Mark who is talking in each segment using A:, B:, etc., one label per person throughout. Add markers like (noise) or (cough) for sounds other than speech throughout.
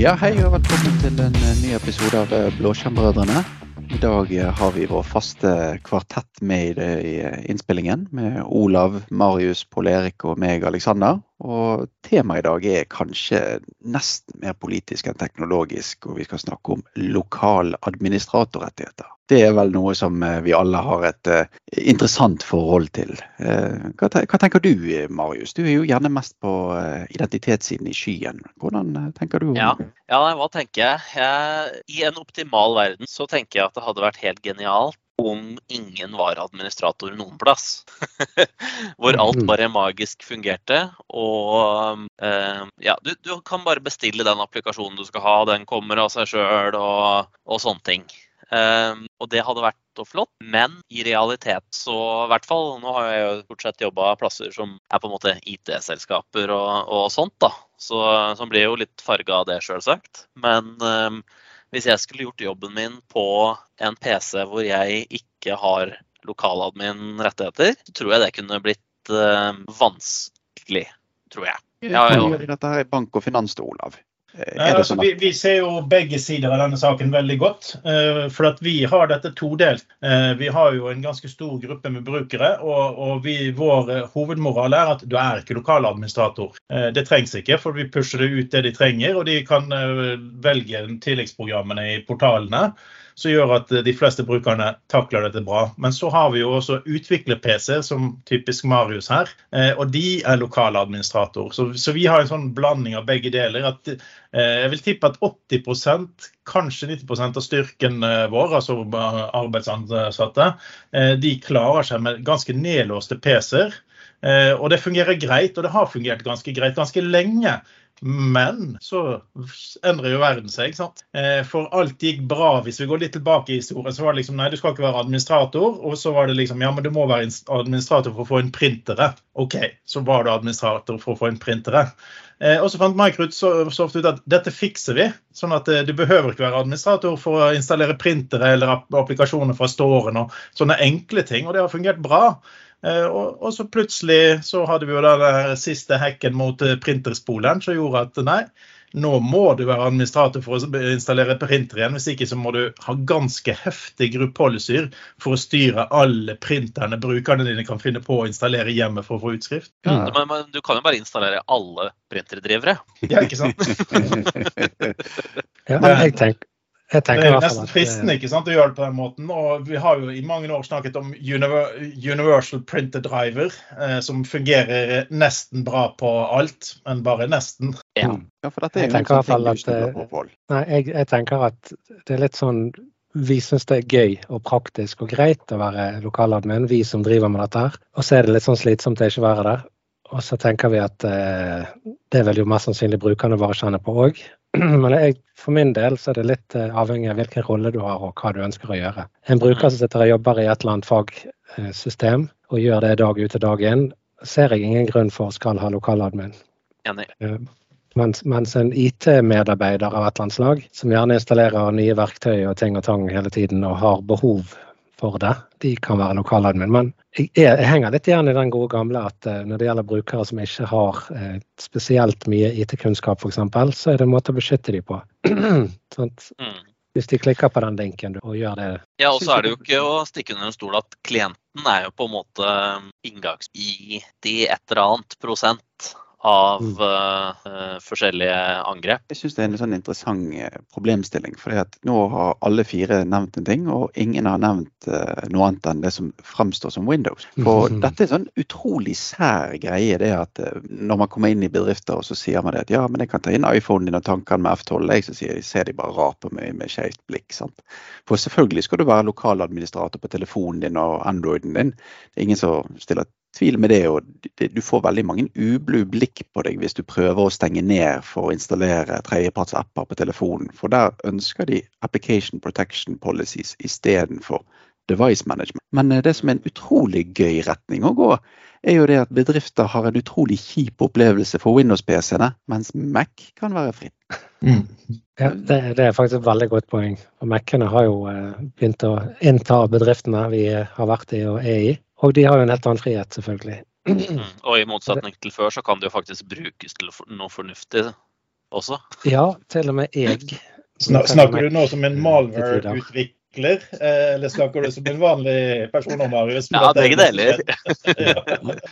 A: Ja, hei og velkommen til en eh, ny episode av eh, Blåskjermbrødrene. I dag eh, har vi vår faste kvartett med i innspillingen, med Olav, Marius, Pål Erik og meg, Aleksander. Og temaet i dag er kanskje nesten mer politisk enn teknologisk, og vi skal snakke om lokal administratorrettigheter. Det er vel noe som eh, vi alle har et eh, interessant forhold til. Eh, Hva, tenker du, Marius? Du er jo gjerne mest på identitetssiden i skyen. Hvordan tenker du
B: Ja. Ja, hva tenker jeg? I en optimal verden så tenker jeg at det hadde vært helt genialt om ingen var administrator noen plass. (laughs) Hvor alt
C: Mhm.
B: bare magisk fungerte. Og eh, ja, du, du kan bare bestille den applikasjonen du skal ha, den kommer av seg sjøl og, og sånne ting. Eh, og det hadde vært flott, men i realitet så i hvert fall Nå har jeg jo stort sett jobba plasser som er på en måte IT-selskaper og, og sånt, da. Så, så blir jo litt farga av det, sjølsagt. Men eh, hvis jeg skulle gjort jobben min på en PC hvor jeg ikke har lokaladmin-rettigheter, så tror jeg det kunne blitt uh, vanskelig, tror jeg. Ja,
A: Hva
B: ja.
A: dette her i bank og finans, til Olav? Eh,
D: Nei,
A: Er
D: altså,
A: sånn
D: vi, vi ser jo begge sider av denne saken veldig godt. Uh, for at vi har dette todelt. Uh, vi har jo en ganske stor gruppe med brukere. Og, og vi, vår uh, hovedmoral er at du er ikke lokaladministrator. Eh, det trengs ikke, for vi pusher det ut det de trenger. Og de kan eh, velge tilleggsprogrammene i portalene. Som gjør at eh, de fleste brukerne takler dette bra. Men så har vi jo også utvikler-PC, som typisk Marius her. eh, og de er lokaladministrator. Så, så vi har en sånn blanding av begge deler. at Eh, Jeg vil tippe at 80% kanskje 90% av styrken vår, altså arbeidsansatte, de klarer seg med ganske nedlåste PC-er. Og det fungerer greit, og det har fungert ganske greit ganske lenge. Men så endrer jo verden seg. sant? Eh, For alt gikk bra. Hvis vi går litt tilbake i historien, så var det liksom nei, du skal ikke være administrator. Og så var det liksom ja, men du må være administrator for å få inn printere. OK, så var du administrator for å få inn printere. Eh, og så fant Microsoft ut at dette fikser vi. Sånn at eh, du behøver ikke være administrator for å installere printere eller applikasjoner fra storen og sånne enkle ting. Og det har fungert bra. Eh, og, og så plutselig så hadde vi jo den siste hacken mot eh, printerspolen som gjorde at nei, nå må du være administrator for å installere printer igjen. Hvis ikke så må du ha ganske heftig gruppepolicyer for å styre alle printerne brukerne dine kan finne på å installere hjemme for å få utskrift.
A: Ja.
B: Men, men du kan jo bare installere alle printerdrivere.
D: Ja, ikke sant? (laughs) (laughs)
C: Ja, jeg tenker,
D: Det er jo nesten fristende ikke sant, å gjøre det på den måten. og Vi har jo i mange år snakket om Universal Printer Driver, eh, som fungerer nesten bra på alt, men bare nesten.
B: Ja.
A: Ja, for dette
C: Jeg
A: er jo
C: tenker i
A: sånn
C: hvert fall
A: ting du
C: at,
A: stoler
C: eh,
A: på, Pål.
C: Jeg, jeg tenker at det er litt sånn Vi syns det er gøy og praktisk og greit å være lokaladmin, vi som driver med dette her. Og så er det litt sånn slitsomt å ikke være der. Og så tenker vi at eh, det vil jo mest sannsynlig brukerne våre kjenne på òg. (clears throat) Men jeg, for min del så er det litt eh, avhengig av hvilken rolle du har og hva du ønsker å gjøre. En bruker som sitter og jobber i et eller annet fagsystem og gjør det dag ut og dag inn, ser jeg ingen grunn for skal ha lokaladmin.
B: Enig.
C: Eh, Mens, mens en IT-medarbeider av et eller annet slag, som gjerne installerer nye verktøy og ting og tang hele tiden og har behov for det, de kan være lokaladmin. Men jeg, jeg henger litt igjen i den gode gamle at eh, når det gjelder brukere som ikke har eh, spesielt mye IT-kunnskap f.eks., så er det en måte å beskytte dem på. (clears throat)
B: Mm.
C: Hvis de klikker på den linken og gjør det
B: Ja, og så er det jo ikke å stikke under en stol at klienten er jo på en måte inngangs i de et eller annet prosent av eh, forskjellige angrep.
A: Jeg syns det er en sånn interessant eh, problemstilling. For nå har alle fire nevnt en ting, og ingen har nevnt uh, noe annet enn det som fremstår som Windows. For (laughs) dette er sånn utrolig sær greie, det at uh, når man kommer inn i bedrifter og så sier man det at ja, men jeg kan ta inn iPhonen din og tanke den med F12, jeg, så sier, ser de bare raper meg med skeivt blikk. sant? For selvfølgelig skal du være lokaladministrator på telefonen din og Androiden din. Det er ingen som stiller tvil med det, og du får veldig mange ublu blikk på deg hvis du prøver å stenge ned for å installere tredjepartsapper på telefonen. For der ønsker de application protection policies istedenfor device management. Men eh, det som er en utrolig gøy retning å gå, er jo det at bedrifter har en utrolig kjip opplevelse for Windows-PC-ene, mens Mac kan være fritt.
C: Ja, det, det er faktisk et veldig godt poeng. Og Mac-ene har jo eh, begynt å innta bedriftene vi har vært i og er i. Og de har jo en helt annen frihet, selvfølgelig.
B: Mm. Og i motsetning til før, så kan det jo faktisk brukes til noe fornuftig. også.
C: Ja, til og med jeg.
D: Snakker du nå som en malware-utvikler? Eh, eller snakker du som en vanlig person? Marius?
B: Ja, begge deler. (laughs)
C: ja.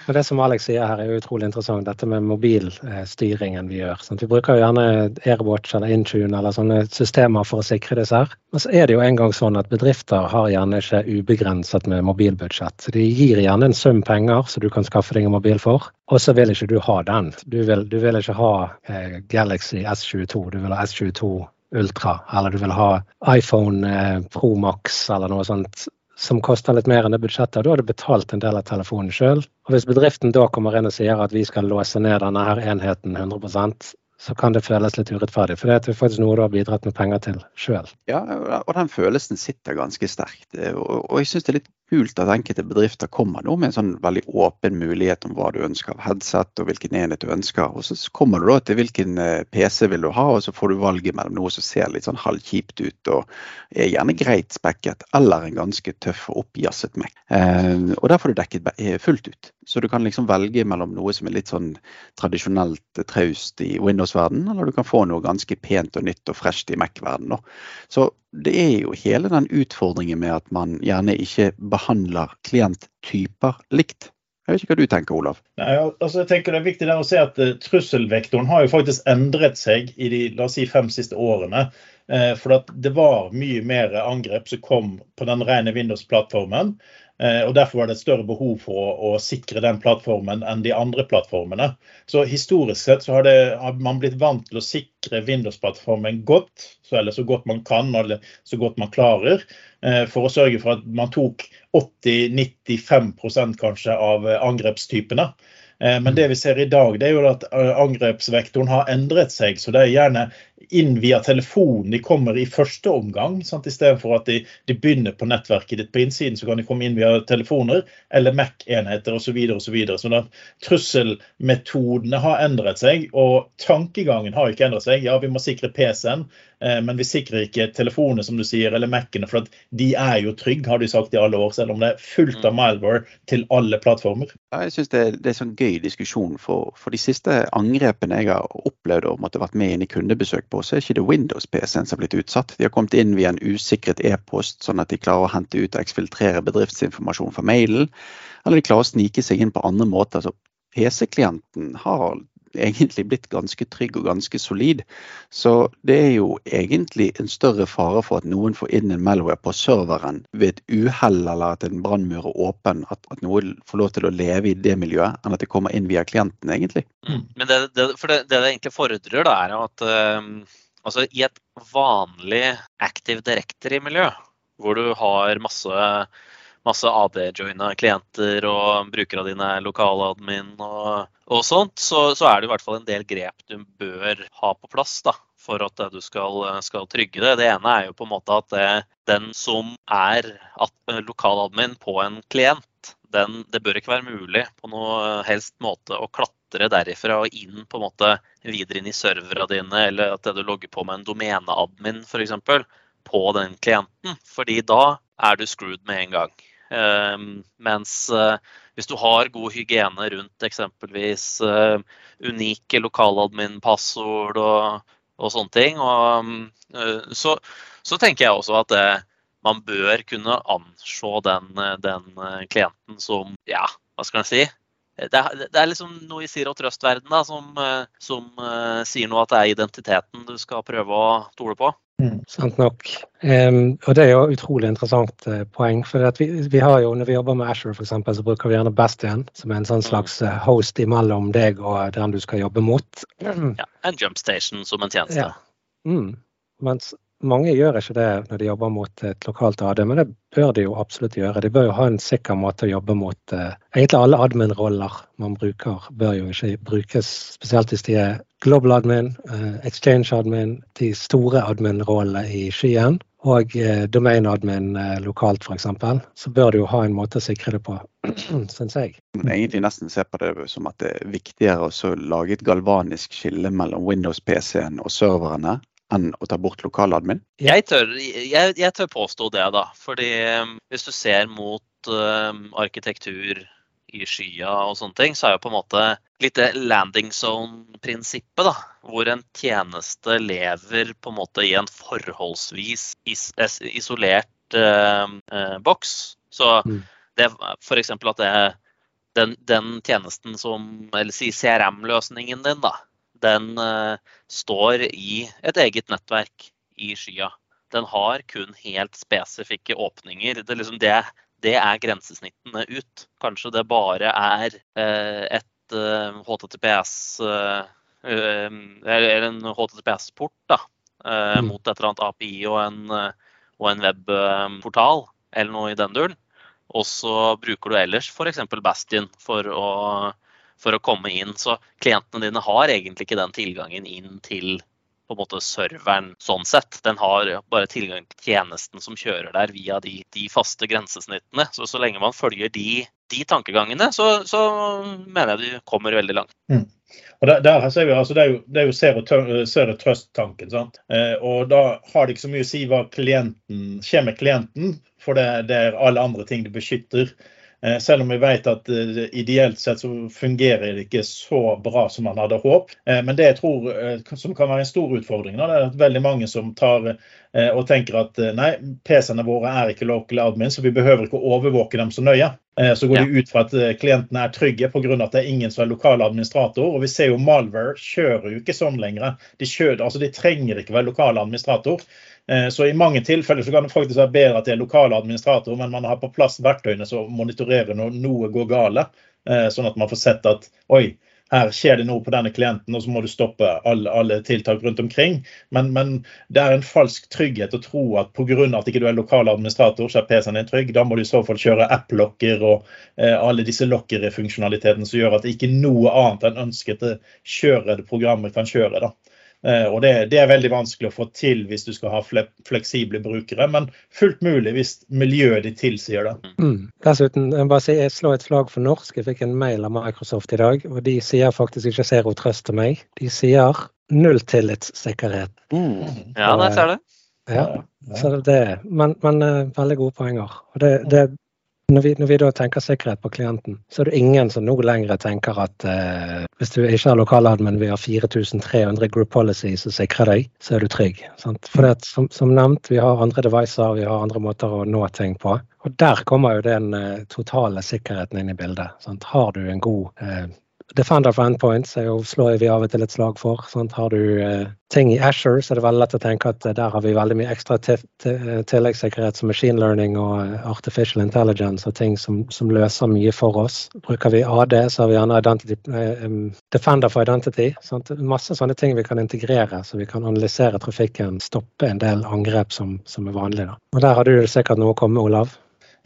C: Det som Alex sier her er utrolig interessant, dette med mobilstyringen vi gjør. Sant? Vi bruker jo gjerne Airwatch eller Intune eller sånne systemer for å sikre disse her. Men så er det jo en gang sånn at bedrifter har gjerne ikke ubegrenset med mobilbudsjett. De gir gjerne en sum penger så du kan skaffe deg en mobil for, og så vil ikke du ha den. Du vil, du vil ikke ha eh, Galaxy S22, du vil ha S22 Ultra, eller du vil ha iPhone eh, Pro Max eller noe sånt som koster litt mer enn det budsjettet, og da har du betalt en del av telefonen sjøl. Og hvis bedriften da kommer inn og sier at vi skal låse ned denne her enheten 100 så kan det føles litt urettferdig. For det er faktisk noe du har bidratt med penger til sjøl.
A: Ja, og den følelsen sitter ganske sterkt. Og jeg syns det er litt kult at enkelte bedrifter kommer nå med en sånn veldig åpen mulighet om hva du ønsker av headset og hvilken enhet du ønsker. Og så kommer du da til hvilken eh, PC vil du ha, og så får du valget mellom noe som ser litt sånn halvkjipt ut og er gjerne greit spekket, eller en ganske tøff og oppjasset Mac. Eh, og der får du dekket eh, fullt ut. Så du kan liksom velge mellom noe som er litt sånn tradisjonelt traust i Windows-verden, eller du kan få noe ganske pent og nytt og fresht i Mac-verden. Så det er jo hele den utfordringen med at man gjerne ikke behandler klienttyper likt. Jeg vet ikke hva du tenker, Olav?
D: Nei, altså jeg tenker Det er viktig å se at uh, Trusselvektoren har jo faktisk endret seg i de la oss si, fem siste årene. Uh, for det var mye mer angrep som kom på den rene Windows-plattformen. Eh, og Derfor var det et større behov for å, å, sikre den plattformen enn de andre plattformene. Så Historisk sett så har, det, har man blitt vant til å sikre Windows-plattformen godt, så, eller så godt man kan eller så godt man klarer, eh, for å sørge for at man tok 80-95% kanskje av eh, angrepstypene. Men det vi ser i dag, det er jo at angrepsvektoren har endret seg. Så det er gjerne inn via telefonen de kommer i første omgang. Sant? Istedenfor at de, de, begynner på nettverket ditt på innsiden, så kan de komme inn via telefoner eller Mac-enheter osv. Så, videre, og så, videre. så trusselmetodene har endret seg, og tankegangen har ikke endret seg. Ja, vi må sikre PC-en, men vi sikrer ikke telefonene som du sier, eller Mac-ene. For de er jo trygge, har de sagt i alle år, selv om det er fullt av mm. malware til alle plattformer.
A: Ja, jeg synes det, det, er sånn gøy diskusjon, for, for de siste angrepene jeg har opplevd og måtte vært med inn i kundebesøk på, så er ikke det Windows-PC-en som har blitt utsatt. De har kommet inn via en usikret e-post, sånn at de klarer å hente ut og eksfiltrere bedriftsinformasjon fra mailen. Eller de klarer å snike seg inn på andre måter. Så PC-klienten har egentlig blitt ganske trygg og ganske solid. Så det er jo egentlig en større fare for at noen får inn en Malware på serveren ved et uhell eller at en brannmur er åpen, at, at, noe får lov til å leve i det miljøet, enn at det kommer inn via klienten, egentlig.
B: Mm. Men det, det, det, det, egentlig fordrer, da, er at uh, altså, i et vanlig Active Directory-miljø, hvor du har masse masse AD-joina klienter og brukere av dine lokaladmin og, og sånt, så, så, er det i hvert fall en del grep du bør ha på plass da, for at du skal, skal trygge det. Det ene er jo på en måte at det, den som er lokaladmin på en klient, den, det bør ikke være mulig på noe helst måte å klatre derifra og inn på en måte videre inn i servera dine, eller at du logger på med en domeneadmin f.eks. på den klienten. Fordi da er du screwed med en gang. Ehm, mens eh, hvis du har god hygiene rundt eksempelvis eh, unike lokaladmin-passord og, og, sånne ting, og, eh, så, så, tenker jeg også at det, man bør kunne anse den, den, klienten som ja, hva skal jeg si? Det er, det er liksom noe i Sier og Trøst-verden som, som uh, sier noe at det er identiteten du skal prøve å stole på.
C: Mm. Sant nok. Um, og det er jo utrolig interessant uh, poeng. for vi, vi, har jo, Når vi jobber med Asher, for eksempel, så bruker vi gjerne Bastian som er en sånn slags uh, host imellom deg og den du skal jobbe mot.
B: Ja, En jumpstation som en tjeneste. Ja.
C: Mm. Mens mange gjør ikke det når de jobber mot et lokalt AD, men det bør de jo absolutt gjøre. De bør jo ha en sikker måte å jobbe mot uh, Egentlig alle admin-roller man bruker, bør jo ikke brukes, spesielt hvis de er global admin, uh, exchange admin, de store admin-rollene i skyen. Og uh, domain admin uh, lokalt, f.eks. Så bør du jo ha en måte å sikre det på, (clears throat) syns jeg.
A: Men egentlig nesten se på det som at det er viktigere å lage et galvanisk skille mellom Windows-PC-en og serverne enn å ta bort lokaladmin?
B: Jeg tør, jeg, jeg tør påstå det, da. Fordi hvis du ser mot uh, arkitektur i skya og sånne ting, så er jo på en måte litt det landing zone-prinsippet, da. Hvor en tjeneste lever på en måte i en forholdsvis is isolert eh, eh, boks. Så mm. det f.eks. at det, den, den, tjenesten som Eller si CRM-løsningen din, da. Den eh, står i et eget nettverk i skya. Den har kun helt spesifikke åpninger. Det, liksom det, det er grensesnittene ut. Kanskje det bare er eh, et HTTPS eh, eh, Eller en HTTPS-port mm. mot et eller annet API og en, og en webportal, eller noe i den duren. Og så bruker du ellers f.eks. Bastion for å, for å komme inn. Så klientene dine har egentlig ikke den tilgangen inn til på en måte serveren sånn sett. Den har bare tilgang til tjenesten som kjører der via de, de faste grensesnittene. Så så lenge man følger de, de tankegangene, så, så, mener jeg du kommer veldig langt.
D: Mm. Og der, der ser vi, altså det, er jo, jo zero trust-tanken. sant? Eh, og Da har det ikke så mye å si hva klienten, skjer med klienten, for det, det er alle andre ting det beskytter. Eh, selv om vi vet at eh, ideelt sett så fungerer det ikke så bra som man hadde håp. Eh, men det jeg tror som kan være en stor utfordring, det er at veldig mange som tar og tenker at nei, PC-ene våre er ikke local admin, så vi behøver ikke å overvåke dem så nøye. Så går de ut fra at klientene er trygge pga. at det er ingen som er lokal administrator. Og vi ser jo Malware kjører jo ikke sånn lenger. De, kjører, altså de trenger ikke være lokal administrator. Eh, så i mange tilfeller så kan det faktisk være bedre at det er lokale administratorer, men man har på plass verktøyene som monitorerer når noe går gale. Eh, sånn at man får sett at oi, her skjer det noe på denne klienten, og så må du stoppe alle, alle tiltak rundt omkring. Men, men, det er en falsk trygghet å tro at pga. at ikke du er lokal administrator, så er PC-en din trygg. Da må du i så fall kjøre app-lokker og eh, alle disse lokker-funksjonalitetene som gjør at ikke noe annet enn ønsket kjørede programmer kan kjøre. da. Eh, og det, det, er veldig vanskelig å få til hvis du skal ha fleksible brukere, men fullt mulig hvis miljøet ditt tilsier det.
C: Mm. Dessuten, jeg bare si, jeg slår et slag for norsk. Jeg fikk en mail av Microsoft i dag, og de sier faktisk ikke zero trust til meg. De sier nulltillitssikkerhet.
B: Mm. Ja, der ser du.
C: Ja, så det, men, men uh, veldig gode poenger. Og det, det når vi, når vi, da tenker sikkerhet på klienten, så er det ingen som nå lenger tenker at eh, hvis du ikke har lokaladmin, har 4300 group policies som sikrer deg, så er du trygg. Sant? For det, som, som, nevnt, vi har andre devices, vi har andre måter å nå ting på. Og der kommer jo den eh, totale sikkerheten inn i bildet. Sant? Har du en god eh, Defender for endpoints er jo, slår vi av og til et slag for. Sant? Har du eh, ting i Asher, så er det veldig lett å tenke at eh, der har vi veldig mye ekstra tilleggssikkerhet som machine learning og eh, artificial intelligence og ting som, som, løser mye for oss. Bruker vi AD, så har vi gjerne identity, eh, Defender for identity. Sant? Masse sånne ting vi kan integrere, så vi kan analysere trafikken, stoppe en del angrep som, som er vanlige. Og Der har du sikkert noe å komme Olav?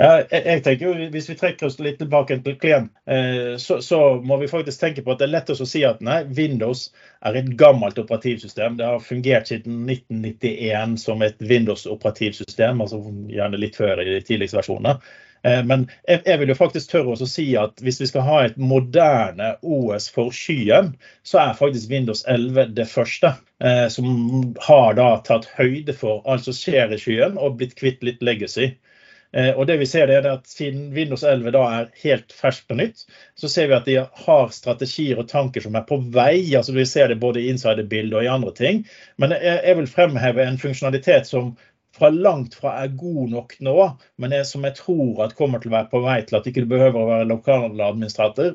D: Ja, jeg, tenker jo, Hvis vi trekker oss litt tilbake til klient, eh, så, så, må vi faktisk tenke på at det er lett å si at nei, Windows er et gammelt operativsystem. Det har fungert siden 1991 som et Windows-operativsystem, altså gjerne litt før i de tidligste versjonene. Eh, men jeg, jeg, vil jo faktisk tørre å si at hvis vi skal ha et moderne OS for skyen, så er faktisk Windows 11 det første. Eh, som har da tatt høyde for alt som skjer i skyen, og blitt kvitt litt legacy. Eh, og det vi ser det er at Siden Windows 11 da er helt ferskt og nytt, så ser vi at de har strategier og tanker som er på vei. altså Vi ser det både i insiderbildet og i andre ting. Men jeg vil fremheve en funksjonalitet som fra langt fra er god nok nå, men er, som jeg tror at kommer til å være på vei til at ikke behøver å være lokaladministrator,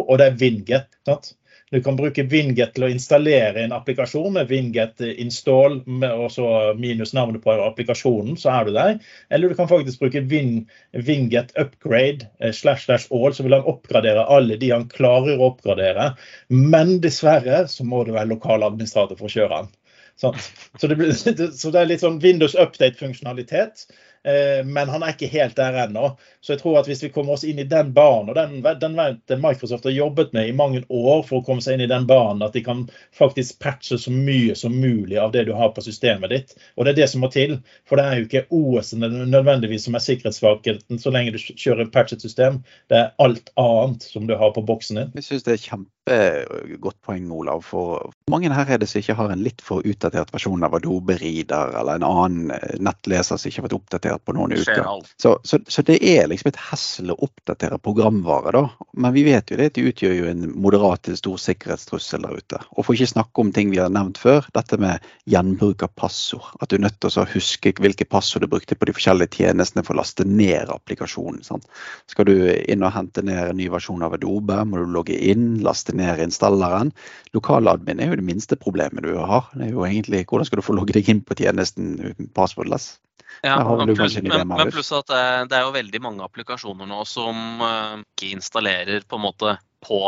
D: og det er Winget. Sant? Du kan bruke Winget til å installere en applikasjon med Winget install og så minus navnet på applikasjonen, så er du der. Eller du kan faktisk bruke Win, Winget upgrade eh, slash slash all, så vil han oppgradere alle de han klarer å oppgradere. Men dessverre så må du være lokaladministrator for å kjøre den. (laughs) Så det er litt sånn Windows update-funksjonalitet. Eh, men han er ikke helt der ennå. Så jeg tror at hvis vi kommer oss inn i den banen, og den, den, Microsoft har jobbet med i mange år for å komme seg inn i den banen, at de kan faktisk patche så mye som mulig av det du har på systemet ditt. Og det er det som må til. For det er jo ikke OS-ene nødvendigvis som er sikkerhetssvakheten så lenge du kjører et patchet system. Det er alt annet som du har på boksen din.
A: Jeg syns det er kjempe kjempegodt poeng, Olav. For mange her er det som ikke har en litt for utdatert versjon av Adobe Reader eller en annen eh, nettleser som ikke har vært oppdatert på noen uker. Så, så, så, det er liksom et hessel å oppdatere programvare, da. Men vi vet jo det de utgjør jo en moderat til stor sikkerhetstrussel der ute. Og for ikke snakke om ting vi har nevnt før, dette med gjenbruk av passord. At du er nødt til å huske hvilke passord du brukte på de forskjellige tjenestene for å laste ned applikasjonen. Sant? Skal du inn og hente ned en ny versjon av Adobe, må du logge inn, laste ned installeren. Lokaladmin er jo det minste problemet du har. Det er jo egentlig hvordan skal du få logge deg inn på tjenesten uten passwordless?
B: Ja, pluss, men, men, pluss at det, det, er jo veldig mange applikasjoner nå som uh, ikke installerer på en måte på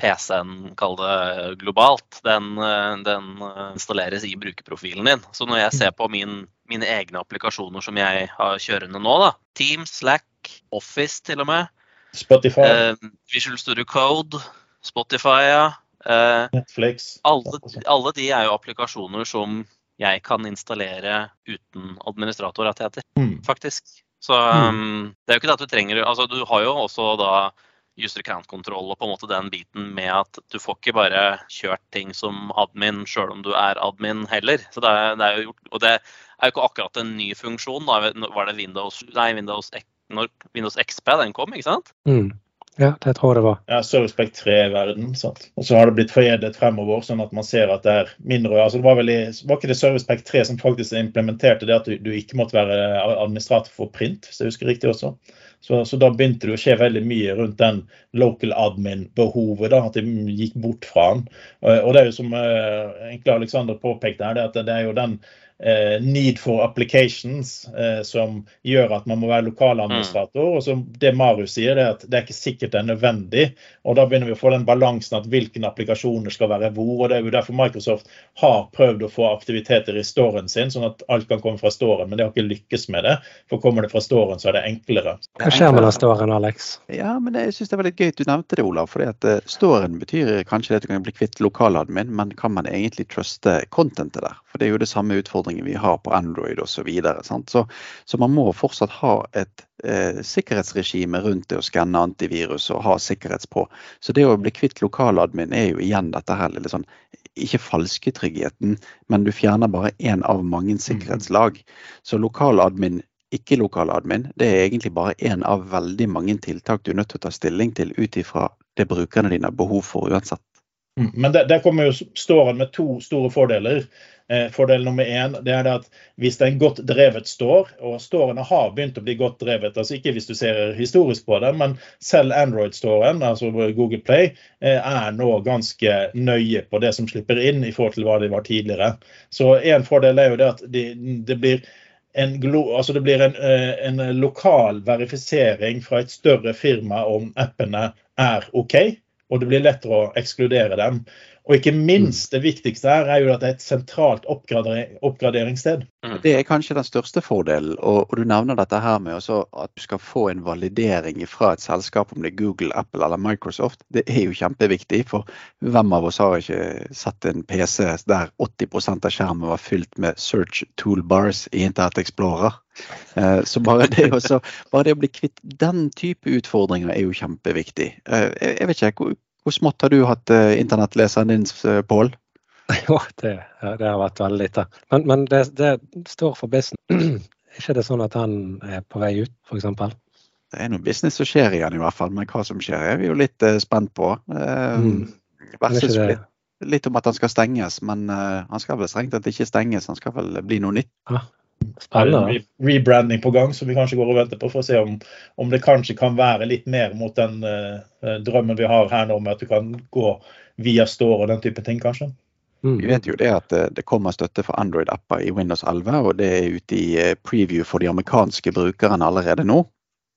B: PC-en, kall det globalt. Den, uh, den installeres i brukerprofilen din. Så når jeg ser på min, mine egne applikasjoner som jeg har kjørende nå, da, Teams, Slack, Office til og med,
D: Spotify.
B: Visual Studio Code, Spotify, ja.
D: Netflix.
B: Alle, alle de er jo applikasjoner som jeg kan installere uten administratorrettigheter, mm. faktisk. Så um, det er jo ikke det at du trenger Altså du har jo også da user account-kontroll og på en måte den biten med at du får ikke bare kjørt ting som admin sjøl om du er admin heller. Så det er, det er, jo gjort, og det er jo ikke akkurat en ny funksjon. Da var det Windows, nei, Windows, når Windows XP den kom, ikke sant?
C: Mm. Ja, det tror jeg det var.
D: Ja, Servicepack 3-verden. Og så har det blitt foredlet fremover, sånn at man ser at det er mindre altså Det var vel i, var ikke det Servicepack 3 som faktisk implementerte det at du, du ikke måtte være administrator for print, hvis jeg husker riktig også. Så, så, da begynte det å skje veldig mye rundt den local admin-behovet. da, At de gikk bort fra den. Og det er jo som uh, egentlig Alexander påpekte her, det, at det er jo den eh, need for applications eh, som gjør at man må være lokaladministrator. Mm. Og som det Marius sier, det er at det er ikke sikkert det er nødvendig. Og da begynner vi å få den balansen at hvilke applikasjoner skal være hvor. og Det er jo derfor Microsoft har prøvd å få aktiviteter i storen sin, sånn at alt kan komme fra storen. Men det har ikke lykkes med det. For kommer det fra storen, så er det enklere.
C: Hva skjer med den storen, Alex?
A: Ja, men Jeg syns det er veldig gøy at du nevnte det, Olav. fordi at uh, Storen betyr kanskje at du kan bli kvitt lokaladmin, men kan man egentlig truste contentet der? For det er jo det samme utfordringen utfordringer vi har på Android osv. Så, så, så man må fortsatt ha et eh, sikkerhetsregime rundt det å skanne antivirus og ha sikkerhetspå. Så det å bli kvitt lokaladmin er jo igjen dette her lille sånn ikke falsketryggheten, men du fjerner bare én av mange mm. sikkerhetslag. Så lokaladmin ikke lokaladmin, det er egentlig bare én av veldig mange tiltak du er nødt til å ta stilling til ut ifra det brukerne dine har behov for uansett.
D: Mm, men der, kommer jo Storen med to store fordeler. Eh, fordel nummer én det er det at hvis det er en godt drevet store, og storene har begynt å bli godt drevet, altså ikke hvis du ser historisk på det, men selv Android-ståren, altså Google Play, eh, er nå ganske nøye på det som slipper inn i forhold til hva de var tidligere. Så en fordel er jo det at det, det blir en, altså det blir en, eh, en, lokal verifisering fra et større firma om appene er OK, og det blir lettere å ekskludere dem. Og ikke minst, mm. det viktigste her er jo at det er et sentralt oppgraderingssted.
A: Mm. Det er kanskje den største fordelen. Og, og du nevner dette her med at du skal få en validering fra et selskap, om det er Google, Apple eller Microsoft. Det er jo kjempeviktig. For hvem av oss har ikke sett en PC der 80% av skjermen var fylt med search toolbars i Internet Explorer? Eh, så bare det, også, bare det, å bli kvitt den type utfordringer er jo kjempeviktig. Eh, jeg vet ikke, hvor smått har du hatt uh, internettleseren din, uh, Pål? (laughs)
C: Jo, det, det, har vært veldig lite. Men, men det, det, står for business. (clears throat) Ikke det sånn at han er på vei ut, f.eks.?
A: Det er noe business som skjer igjen, i hvert fall. Men hva som skjer, er vi jo litt uh, spent på. Mm. Litt, litt, om at han skal stenges, men han skal vel strengt tatt ikke stenges. Han skal vel bli noe nytt.
C: Ah, Spennende.
D: rebranding på gang som vi kanskje går og venter på, for å se om, om det kanskje kan være litt mer mot den uh, drømmen vi har her nå med at du kan gå via Store og den type ting, kanskje.
A: Mm. Vi vet jo det at eh, det kommer støtte for Android-apper i Windows 11, og det er ute i preview for de amerikanske brukerne allerede nå.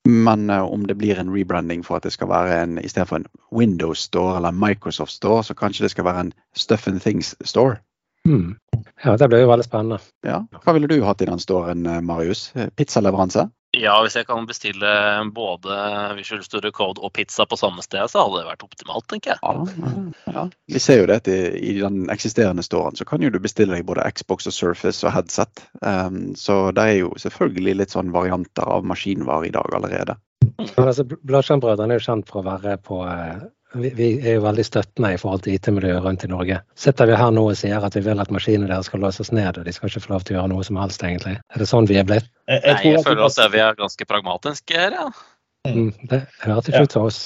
A: Men om det blir en rebranding for at det skal være en istedenfor en Windows Store eller Microsoft Store, så kanskje det skal være en Stuff and Things Store.
C: Mm. Ja, Det blir jo veldig spennende.
A: Ja. Hva ville du hatt i den storen, eh, Marius? Pizzaleveranse?
B: Ja, hvis jeg kan bestille både Visual Studio Code og pizza på samme sted, så hadde det vært optimalt, tenker jeg.
A: Ja, ja. Vi ser jo det at i, den eksisterende storen så kan jo du bestille deg både Xbox og Surface og headset. Um, så det er jo selvfølgelig litt sånn varianter av maskinvare i dag allerede.
C: Ja, altså, Bladskjermbrødrene er jo kjent for å være på eh, vi, vi, er jo veldig støttende i forhold til IT-miljøet rundt i Norge. Sitter vi her nå og sier at vi vil at maskinene deres skal låses ned, og de skal ikke få lov til å gjøre noe som helst, egentlig? Er det sånn vi er blitt?
B: Jeg, jeg, Nei, jeg føler at vi er ganske pragmatiske her, ja.
C: Mm, det hørtes ikke ut til oss.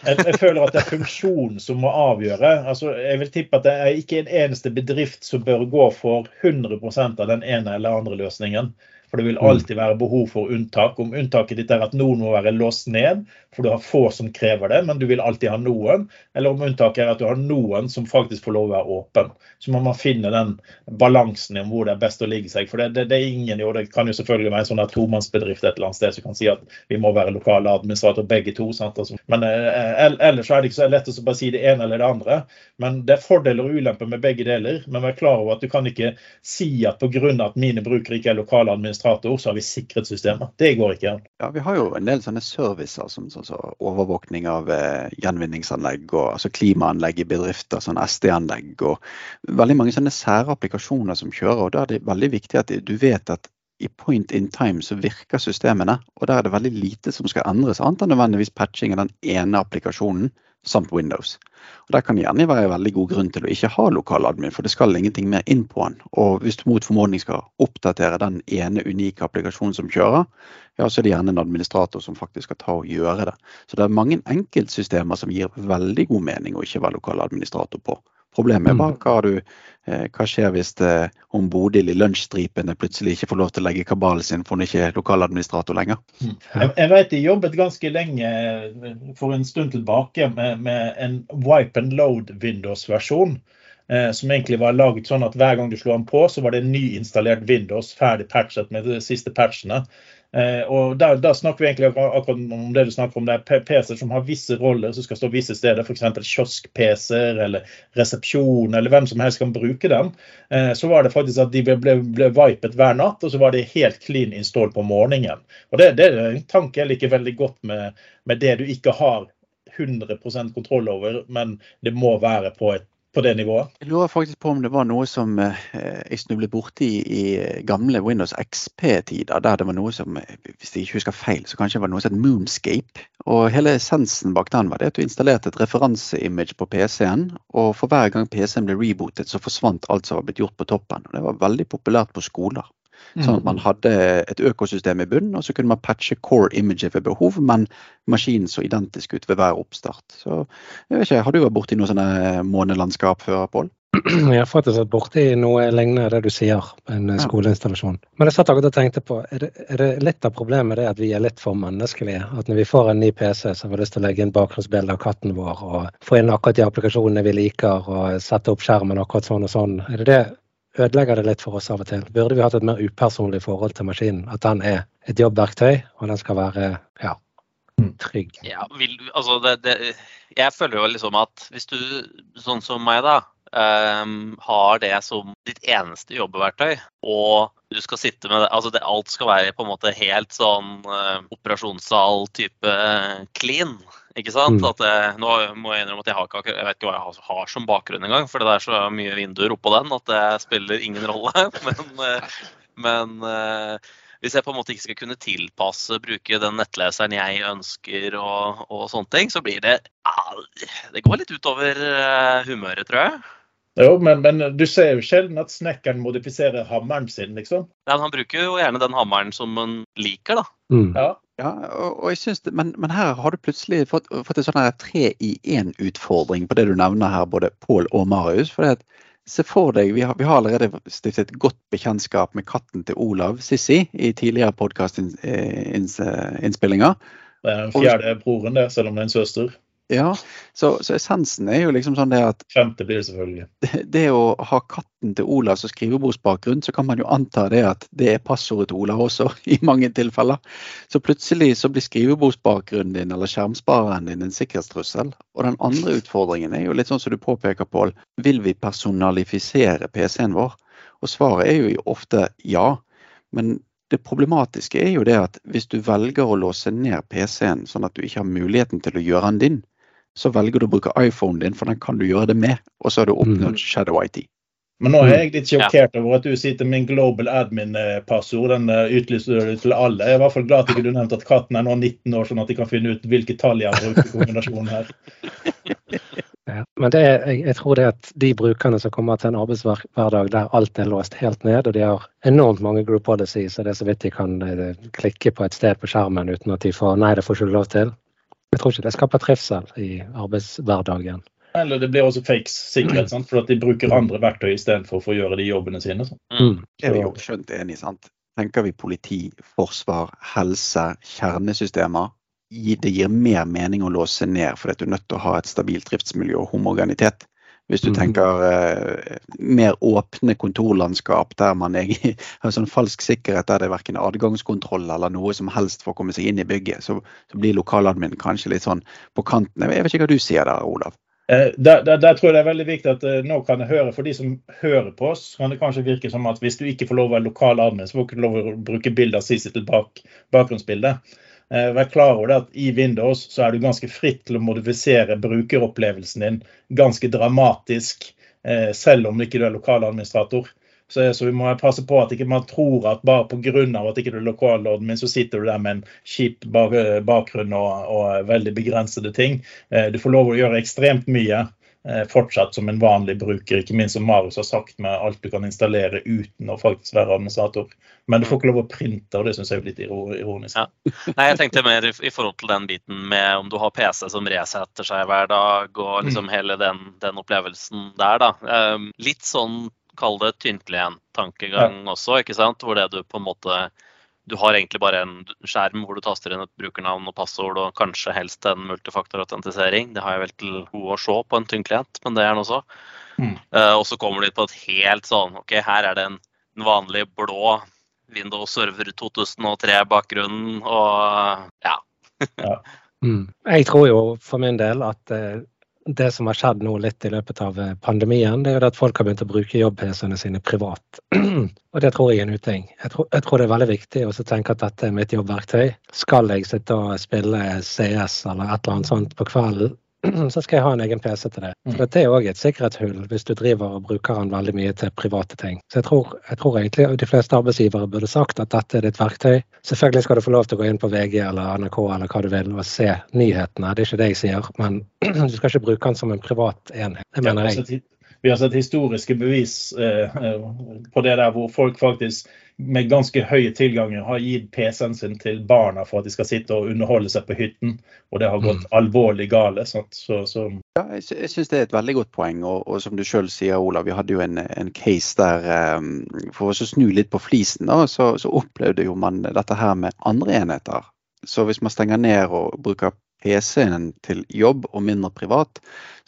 D: Jeg, jeg, føler at det er funksjonen som må avgjøre. Altså, jeg vil tippe at det er ikke en eneste bedrift som bør gå for 100% av den ene eller andre løsningen. For det vil mm. alltid være behov for unntak. Om unntaket ditt er at noen må være låst ned, for du har få som krever det, men du vil alltid ha noen. Eller om unntaket er at du har noen som faktisk får lov å være åpen. Så må man finne den balansen om hvor det er best å ligge seg. For det, det, det er ingen jo, det kan jo selvfølgelig være en sånn tomannsbedrift et eller annet sted som kan si at vi må være lokale administrator begge to. Sant? men eh, ellers er det ikke så lett å bare si det ene eller det andre. Men det er fordeler og ulemper med begge deler. Men vær klar over at du kan ikke si at pga. at mine brukere ikke er lokale administratorer, administrator, så har vi sikret systemet. Det går ikke an.
A: Ja, Vi har jo en del sånne servicer som sånn, så overvåkning av eh, gjenvinningsanlegg og altså klimaanlegg i bedrifter, sånn SD-anlegg og veldig mange sånne sære applikasjoner som kjører. og Da er det veldig viktig at du vet at i point in time så virker systemene, og der er det veldig lite som skal endres, annet enn nødvendigvis patching av den ene applikasjonen samt Windows. Og Der kan det gjerne være veldig god grunn til å ikke ha lokal admin, for det skal ingenting mer inn på den. Og hvis du mot formodning skal oppdatere den ene unike applikasjonen som kjører, ja, så er det gjerne en administrator som faktisk skal ta og gjøre det. Så det er mange enkeltsystemer som gir veldig god mening å ikke være lokal administrator på. Problemet bare mm. hva, du, eh, hva skjer hvis eh, om Bodil i lunsjstripene plutselig ikke får lov til å legge kabalen sin for hun ikke er lokaladministrator lenger.
D: Mm. Jeg, jeg vet de jobbet ganske lenge for en stund tilbake med, med en wipe and load Windows-versjon. Eh, som egentlig var laget sånn at hver gang du slo den på, så var det en nyinstallert Windows ferdig patchet med de siste patchene. Eh, og da der, snakker vi egentlig akkurat om det du snakker om. Det er PC-er som har visse roller som skal stå visse steder, f.eks. kiosk-PC-er eller resepsjon, eller hvem som helst kan bruke dem. Eh, så var det faktisk at de ble, ble, ble vipet hver natt, og så var de helt clean install på morgenen. Og Det, det er en tanke jeg liker veldig godt med, med det du ikke har 100% kontroll over, men det må være på et på det nivået?
A: Jeg lurer faktisk på om det var noe som eh, jeg snublet borti i gamle Windows XP-tider. Der det var noe som, hvis jeg ikke husker feil, så kanskje det var noe som het Moonscape. Og hele essensen bak den var det at du installerte et referanseimage på PC-en. Og for hver gang PC-en ble rebootet, så forsvant alt som var blitt gjort på toppen. Og det var veldig populært på skoler. Sånn at man mm. hadde et økosystem i bunnen, og så kunne man patche core imaget ved behov, men maskinen så identisk ut ved hver oppstart. Så jeg vet ikke, Har du vært borti noe sånne månelandskap før, Pål?
C: Jeg har faktisk vært borti noe lignende det du sier, en skoleinstallasjon. Men jeg satt akkurat og tenkte på, er det, er det, litt av problemet det at vi er litt for menneskelige? At når vi får en ny PC, så har vi lyst til å legge inn bakgrunnsbilde av katten vår og få inn akkurat de applikasjonene vi liker og sette opp skjermen akkurat sånn og sånn. Er det det ødelegger det litt for oss av og til. Burde vi hatt et mer upersonlig forhold til maskinen? At den er et jobbverktøy, og den skal være ja, mm. trygg.
B: Ja, vil, altså det, det, jeg føler jo liksom at hvis du, sånn som meg, da, um, har det som ditt eneste jobbeverktøy, og du skal sitte med det, altså det, Alt skal være på en måte helt sånn uh, operasjonssal-type clean. Ikke sant? Mm. At jeg, nå må jeg innrømme at jeg har ikke jeg vet ikke hva jeg har som bakgrunn engang. For det er så mye vinduer oppå den at det spiller ingen rolle. (laughs) Men, eh, men uh, hvis jeg på en måte ikke skal kunne tilpasse, bruke den nettleseren jeg ønsker og, og sånne ting, så blir det Det går litt utover humøret, tror jeg.
D: Jo, men, men, du ser jo sjelden at snekkeren modifiserer hammeren sin, liksom.
B: Ja, men Han bruker jo gjerne den hammeren som han liker, da.
A: Mm. Ja. Ja og, og, jeg synes det, men, men, her har du plutselig fått, fått en sånn tre i én-utfordring på det du nevner her, både Pål og Marius. for det at Se for deg, vi har, vi har, allerede stiftet godt bekjentskap med katten til Olav, Sissi, i tidligere podkastinnspillinger.
D: Det er den fjerde broren, det, selv om det er en søster.
A: Ja, så, så, essensen er jo liksom sånn det at
D: Femte blir det selvfølgelig. (laughs)
A: Det, det å ha katten til Olav som skrivebordsbakgrunn, så kan man jo anta det at det er passordet til Olav også, (laughs) i mange tilfeller. Så plutselig så blir skrivebordsbakgrunnen din eller skjermspareren din en sikkerhetstrussel. Og den andre utfordringen er jo litt sånn som du påpeker, Pål. Vil vi personalifisere PC-en vår? Og svaret er jo ofte ja. Men det problematiske er jo det at hvis du velger å låse ned PC-en sånn at du ikke har muligheten til å gjøre den din, så velger du å bruke iPhonen din, for den kan du gjøre det med. Og så har du oppnådd mm. Shadow IT.
D: Men nå er jeg litt sjokkert over at du sitter med en global admin-passord. Den eh, utlyser du til alle. Jeg er i hvert fall glad at ikke du nevnte at katten er nå 19 år, sånn at de kan finne ut hvilke tall jeg har brukt i kombinasjonen her. (laughs)
C: Ja, men det er, jeg, jeg, tror det at de brukerne som kommer til en arbeidshverdag der alt er låst helt ned, og de har enormt mange group policies, og det er så vidt de kan eh, klikke på et sted på skjermen uten at de får nei, det får ikke lov til. Jeg tror ikke det skaper trivsel i arbeidshverdagen.
D: Eller det blir også fake sikkerhet, sant? for at de bruker andre verktøy istedenfor for å gjøre de jobbene sine.
A: Mm. Det er vi jo skjønt enig sant? Tenker vi politi, forsvar, helse, kjernesystemer, det gir mer mening å låse ned fordi du er nødt til å ha et stabilt driftsmiljø og homogenitet. Hvis du mm. tenker eh, mer åpne kontorlandskap der man egentlig (laughs) har sånn falsk sikkerhet der det er verken adgangskontroll eller noe som helst for å komme seg inn i bygget, så, så blir lokaladmin kanskje litt sånn på kanten. Jeg vet ikke hva du sier der, Olav?
D: Eh, der, der, der, tror jeg det er veldig viktig at eh, nå kan jeg høre, For de som hører på oss, kan det kanskje virke som at hvis du ikke får lov å være lokal admin, så får du ikke lov å bruke bilder av Sisi til bak, bakgrunnsbildet. Eh, vær klar over det at I Windows så er du ganske fritt til å modifisere brukeropplevelsen din ganske dramatisk, eh, selv om ikke du er lokaladministrator. Så, så, vi må passe på at ikke man tror at bare pga. at ikke du er lokaladmin, så sitter du der med en kjip bakgrunn og, og veldig begrensede ting. Eh, du får lov å gjøre ekstremt mye fortsatt som en vanlig bruker, ikke minst som Marius har sagt, med alt du kan installere uten å faktisk være administrator. Men du får ikke lov å printe, og det syns jeg er litt ironisk. Ja.
B: Nei, Jeg tenkte mer i, forhold til den biten med om du har PC som resetter seg hver dag, og liksom mm. hele den, den, opplevelsen der, da. Um, litt sånn, kall det tynnklient-tankegang ja. også, ikke sant? Hvor det du på en måte du har egentlig bare en skjerm hvor du taster inn et brukernavn og passord og kanskje helst en multifaktorautentisering. Det har jeg vel til gode å se på en tynnklient, men det er den også. Mm. Uh, og så kommer du på et helt sånn OK, her er det en, en vanlig blå Windows Server 2003-bakgrunnen og ja.
C: ja. (laughs) Mm. Jeg tror jo for min del at uh, det som har skjedd nå litt i løpet av eh, pandemien, det er jo at folk har begynt å bruke jobb-PC-ene sine privat. (clears throat) og det tror jeg er en uting. Jeg tror, jeg tror det er veldig viktig å tenke at dette er mitt jobbverktøy. Skal jeg sitte og spille CS eller et eller annet sånt på kvelden, (clears throat) så skal jeg ha en egen PC til det. For Det er òg et sikkerhetshull hvis du driver og bruker den veldig mye til private ting. Så jeg tror, jeg tror egentlig de fleste arbeidsgivere burde sagt at dette er ditt verktøy. Selvfølgelig skal du få lov til å gå inn på VG eller NRK eller hva du vil og se nyhetene, det er ikke det jeg sier. Men (clears throat) du skal ikke bruke den som en privat enhet. Det mener jeg.
D: Vi har sett historiske bevis eh, eh, på det der hvor folk faktisk med ganske høye tilganger har gitt PC-en sin til barna for at de skal sitte og underholde seg på hytten. Og det har gått mm. alvorlig gale. Så, så.
A: Ja, jeg, jeg syns det er et veldig godt poeng. Og, og som du sjøl sier, Olav, vi hadde jo en, en case der um, For å snu litt på flisen, da, så, så opplevde jo man dette her med andre enheter. Så hvis man stenger ned og bruker PC-en til jobb og mindre privat,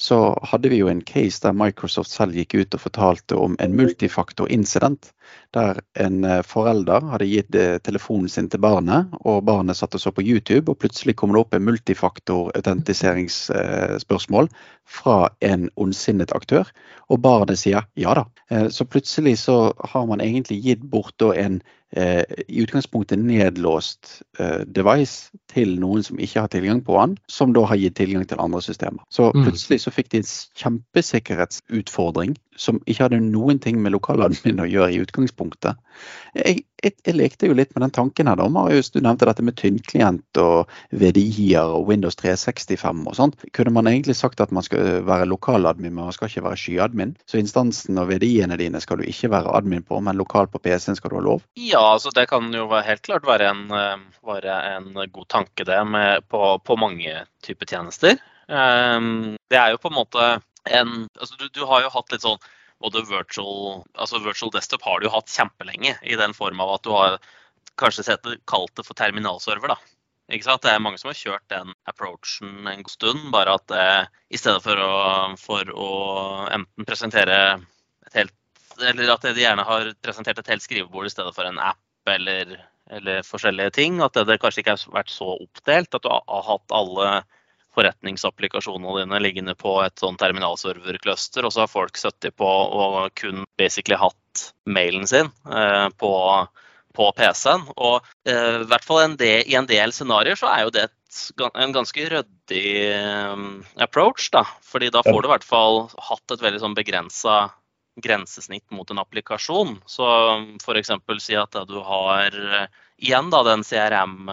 A: så hadde vi jo en case der Microsoft selv gikk ut og fortalte om en multifaktor incident. Der en eh, forelder hadde gitt eh, telefonen sin til barnet, og barnet satt og så på YouTube, og plutselig kom det opp en multifaktor-autentiseringsspørsmål fra en ondsinnet aktør, og barnet sier ja da. Eh, så plutselig så har man egentlig gitt bort en i utgangspunktet nedlåst device til noen som ikke har tilgang på den, som da har gitt tilgang til andre systemer. Så mm. plutselig så fikk de en kjempesikkerhetsutfordring som ikke hadde noen ting med lokaladmin å gjøre i utgangspunktet. Jeg, jeg, jeg, lekte jo litt med den tanken her, da, Marius. Du nevnte dette med tynnklient og VDI-er og Windows 365 og sånt. Kunne man egentlig sagt at man skal være lokaladmin, men man skal ikke være skyadmin? Så instansen og VDI-ene dine skal du ikke være admin på, men lokal på PC-en skal du ha lov?
B: Ja, altså det kan jo helt klart være en, eh, være en god tanke, det, med, på, på mange typer tjenester. Um, det er jo på en måte en altså du, du, har jo hatt litt sånn både virtual altså virtual desktop har du jo hatt kjempelenge, i den form av at du har kanskje sett det, kalt det for terminalserver. da. Ikke sant? Det er mange som har kjørt den approachen en god stund. Bare at eh, i stedet for å, for å enten presentere et helt Eller at de gjerne har presentert et helt skrivebord i stedet for en app eller, eller forskjellige ting. At det, det kanskje ikke har vært så oppdelt. At du har, har hatt alle forretningsapplikasjonene dine liggende på et sånn terminalservercluster, og så har folk sittet på og kun basically hatt mailen sin eh, på, på PC-en. Og eh, i hvert fall en del, i en del scenarioer så er jo det et, en ganske ryddig um, approach, da. Fordi da får du i hvert fall hatt et veldig sånn begrensa grensesnitt mot en applikasjon. Så f.eks. si at du har igjen da den CRM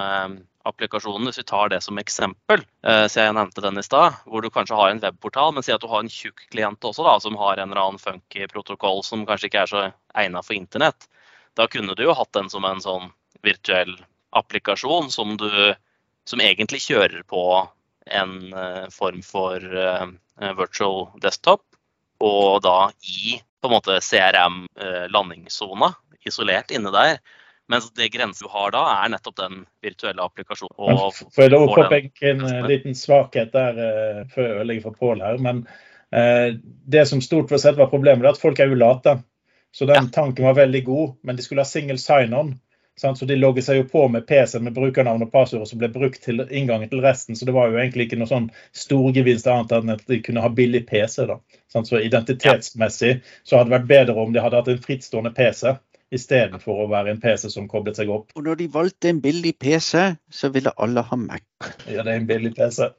B: applikasjonen, hvis vi tar det som eksempel, eh, så jeg nevnte den i stad, hvor du kanskje har en webportal, men si at du har en tjukk klient også, da, som har en eller annen funky protokoll som kanskje ikke er så egnet for internett. Da kunne du jo hatt den som en sånn virtuell applikasjon som du som egentlig kjører på en uh, form for uh, virtual desktop, og da i på en måte CRM-landingssona, isolert inne der. Mens det grensen du har da, er nettopp den virtuelle applikasjonen.
D: Og lov å påpeke en liten svakhet der før jeg ødelegger for Pål her. Men det som stort sett var problemet, er at folk er jo late. Så den ja. tanken var veldig god, men de skulle ha single sign-on. Så de logget seg jo på med PC med brukernavn og passord som ble brukt til inngangen til resten. Så det var jo egentlig ikke noe sånn storgevinst annet enn at de kunne ha billig PC. da. Så identitetsmessig så hadde det vært bedre om de hadde hatt en frittstående PC istedenfor å være en PC som koblet seg opp.
A: Og når de valgte en billig PC, så ville alle ha Mac.
D: Ja, det er en billig PC.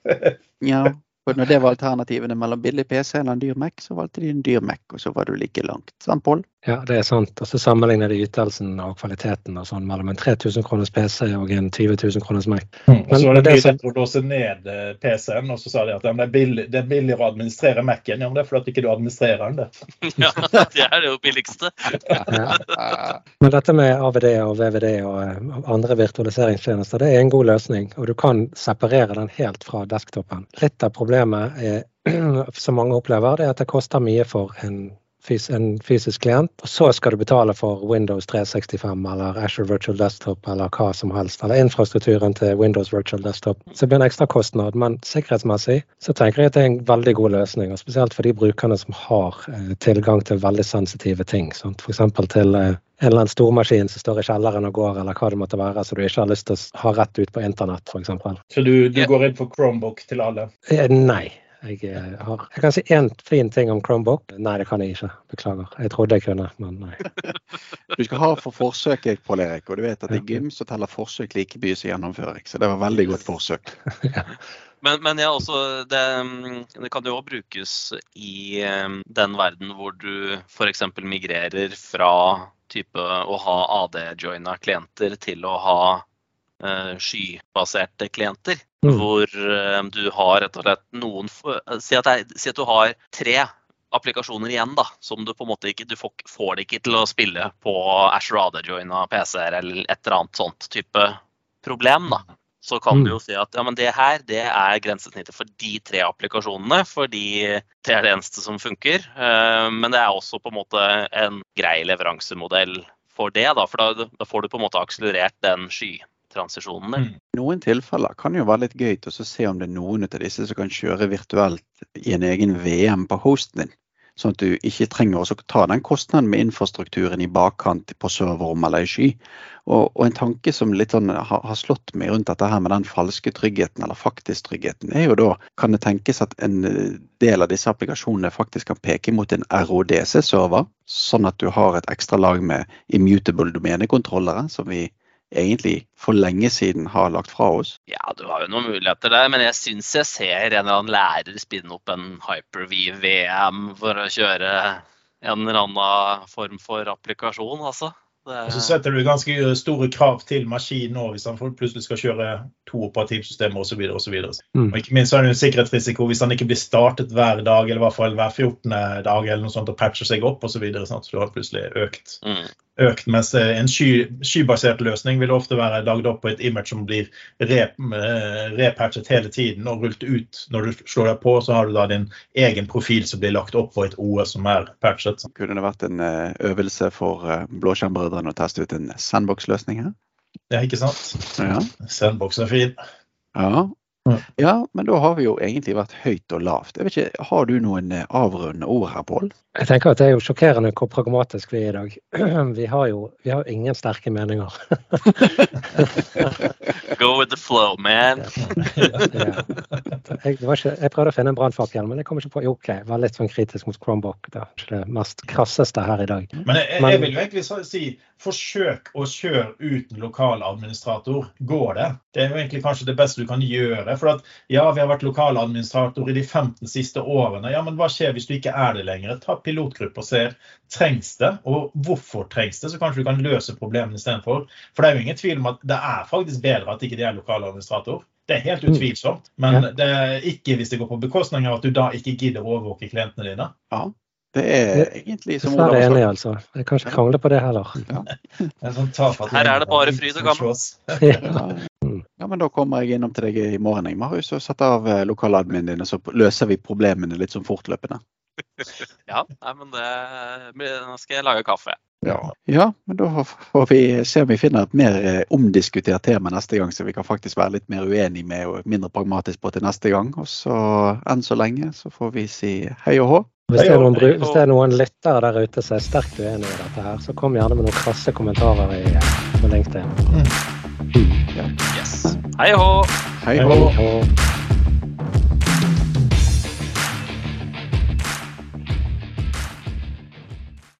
A: ja, (laughs) og når det var alternativene mellom billig PC eller en dyr Mac, så valgte de en dyr Mac, og så var du like langt. Sant, Pål?
C: Ja, det er sant. Og så sammenligner de ytelsen og kvaliteten og sånn mellom en 3000 kroners PC og en 20 000 kroners Mac.
D: Mm. Og så var det mye lettere å låse ned eh, PC-en, og så sa de at det er, billig, det er billigere å administrere Mac-en. Ja, men det er fordi ikke du administrerer den,
B: det. (laughs) ja, det er det jo billigste.
C: ja. Men dette med AVD og VVD og eh, andre virtualiseringstjenester, det er en god løsning. Og du kan separere den helt fra desktopen. Litt av problemet er, (clears throat) som mange opplever, det er at det koster mye for en en fysisk klient, og så skal du betale for Windows 365 eller Asher Virtual Desktop eller hva som helst, eller infrastrukturen til Windows Virtual Desktop. Så det blir en ekstra kostnad, men sikkerhetsmessig så tenker jeg at det er en veldig god løsning. og Spesielt for de brukerne som har eh, tilgang til veldig sensitive ting. F.eks. til eh, en eller annen stormaskin som står i kjelleren og går, eller hva det måtte være, så du ikke har lyst til å ha rett ut på internett, f.eks.
D: Så du, du går inn for Chromebook til alle?
C: Eh, nei. Jeg, eh, har, jeg kan si én fin ting om Chromebook. Nei, det kan jeg ikke. Beklager. Jeg trodde jeg kunne, men nei. (laughs)
A: Du skal ha for forsøket, Pål Erik. Og du vet at i gym så teller forsøk like mye som gjennomføring. Så det var veldig godt forsøk. (laughs)
B: ja. Men, men ja, også, det, det, kan jo òg brukes i um, den verden hvor du f.eks. migrerer fra type å ha AD-joina klienter til å ha uh, skybaserte klienter. Mm. Hvor uh, du har rett og slett noen eh, si at, jeg, si at, du har tre applikasjoner igjen da, som du på en måte ikke Du får, får det ikke til å spille på Asher Adejoina PC-er eller et eller annet sånt type problem. da. Så kan mm. du jo si at ja, men det her det er grensesnittet for de tre applikasjonene, fordi det er det eneste som funker. Uh, men det er også på en måte en grei leveransemodell for det, da, for da, da får du på en måte akselerert den sky transisjonene. Mm.
A: Noen tilfeller kan jo være litt gøy til å se om det er noen av disse som kan kjøre virtuelt i en egen VM på hosten din. Sånn at du ikke trenger å ta den kostnaden med infrastrukturen i bakkant på serverrom eller i sky. Og, og, en tanke som litt sånn har, har, slått meg rundt dette her med den falske tryggheten, eller faktisk tryggheten, er jo da kan det tenkes at en del av disse applikasjonene faktisk kan peke mot en RODC-server, sånn at du har et ekstra lag med immutable domenekontrollere, som vi egentlig for lenge siden har lagt fra oss?
B: Ja, du har jo noen muligheter der, men jeg syns jeg ser en eller annen lærer spinne opp en Hyper-V VM for å kjøre en eller annen form for applikasjon, altså.
D: Og så setter du ganske store krav til maskinen nå hvis han plutselig skal kjøre to operativsystemer osv. Og, så videre, og, mm. og ikke minst er det en sikkerhetsrisiko hvis han ikke blir startet hver dag eller i hvert fall hver 14. dag eller noe sånt og patcher seg opp osv. Så, videre, så du har plutselig økt mm økt, mens en sky, skybasert løsning vil ofte være lagd opp på et image som blir rep, eh, repatchet hele tiden og rullet ut. Når du slår deg på, så har du da din egen profil som blir lagt opp på et OS som er patchet.
A: Kunne det vært en eh, øvelse for eh, Blåskjermbrødrene å teste ut en sandbox-løsning her?
D: Ja, ikke sant? Ja. Sandbox er fin.
A: Ja, ja, men da har vi jo egentlig vært høyt og lavt. Jeg vet ikke, Har du noen eh, avrundende ord her, Pål?
C: Jeg tenker at Det er jo sjokkerende hvor pragmatisk vi er i dag. (clears throat) Vi har jo vi har ingen sterke meninger. (laughs) (laughs)
B: Go with the flow, man.
C: ja. jeg, ikke, jeg, prøvde å finne en brannfakkel, men jeg kom ikke på Jo, OK, var litt sånn kritisk mot Chromebook. Det er ikke det mest krasseste her i dag.
D: Men jeg, jeg vil jo egentlig si forsøk å kjøre uten lokal administrator. Går det? Det er jo egentlig kanskje det beste du kan gjøre tidligere. For at ja, vi har vært lokaladministrator i de 15 siste årene. Ja, men hva skjer hvis du ikke er det lenger? Ta pilotgruppe og se trengs det, og hvorfor trengs det, så kanskje du kan løse problemene istedenfor. For det er jo ingen tvil om at det er faktisk bedre at ikke de er lokaladministrator. Det er helt utvilsomt, men det er ikke hvis det går på bekostning av at du da ikke gidder å overvåke klientene dine.
A: Ja, det er egentlig som
C: Dessverre enig, altså. Jeg kan ikke krangle på det heller. (laughs)
D: En sånn
B: Her er det bare fryd og gammen. (laughs)
C: Ja.
A: Ja. ja, men da kommer jeg innom til deg i morgen, jeg, Marius, og setter av lokaladminen lokaladmin din, og så løser vi problemene litt sånn fortløpende. (laughs)
B: Ja, nei, men det Nå skal jeg lage kaffe.
A: Ja. ja, men da får vi se om vi finner et mer eh, omdiskutert tema neste gang, så vi kan faktisk være litt mer uenige med og mindre pragmatisk på til neste gang. Og så enn så lenge så får vi si hei og hå.
C: Hvis det, er noen, hvis det er noen lyttere der ute som er sterkt uenig i dette her, så kom gjerne med noen krasse kommentarer i, på LinkedIn.
B: Yes. Hei hå!
A: Hei hå.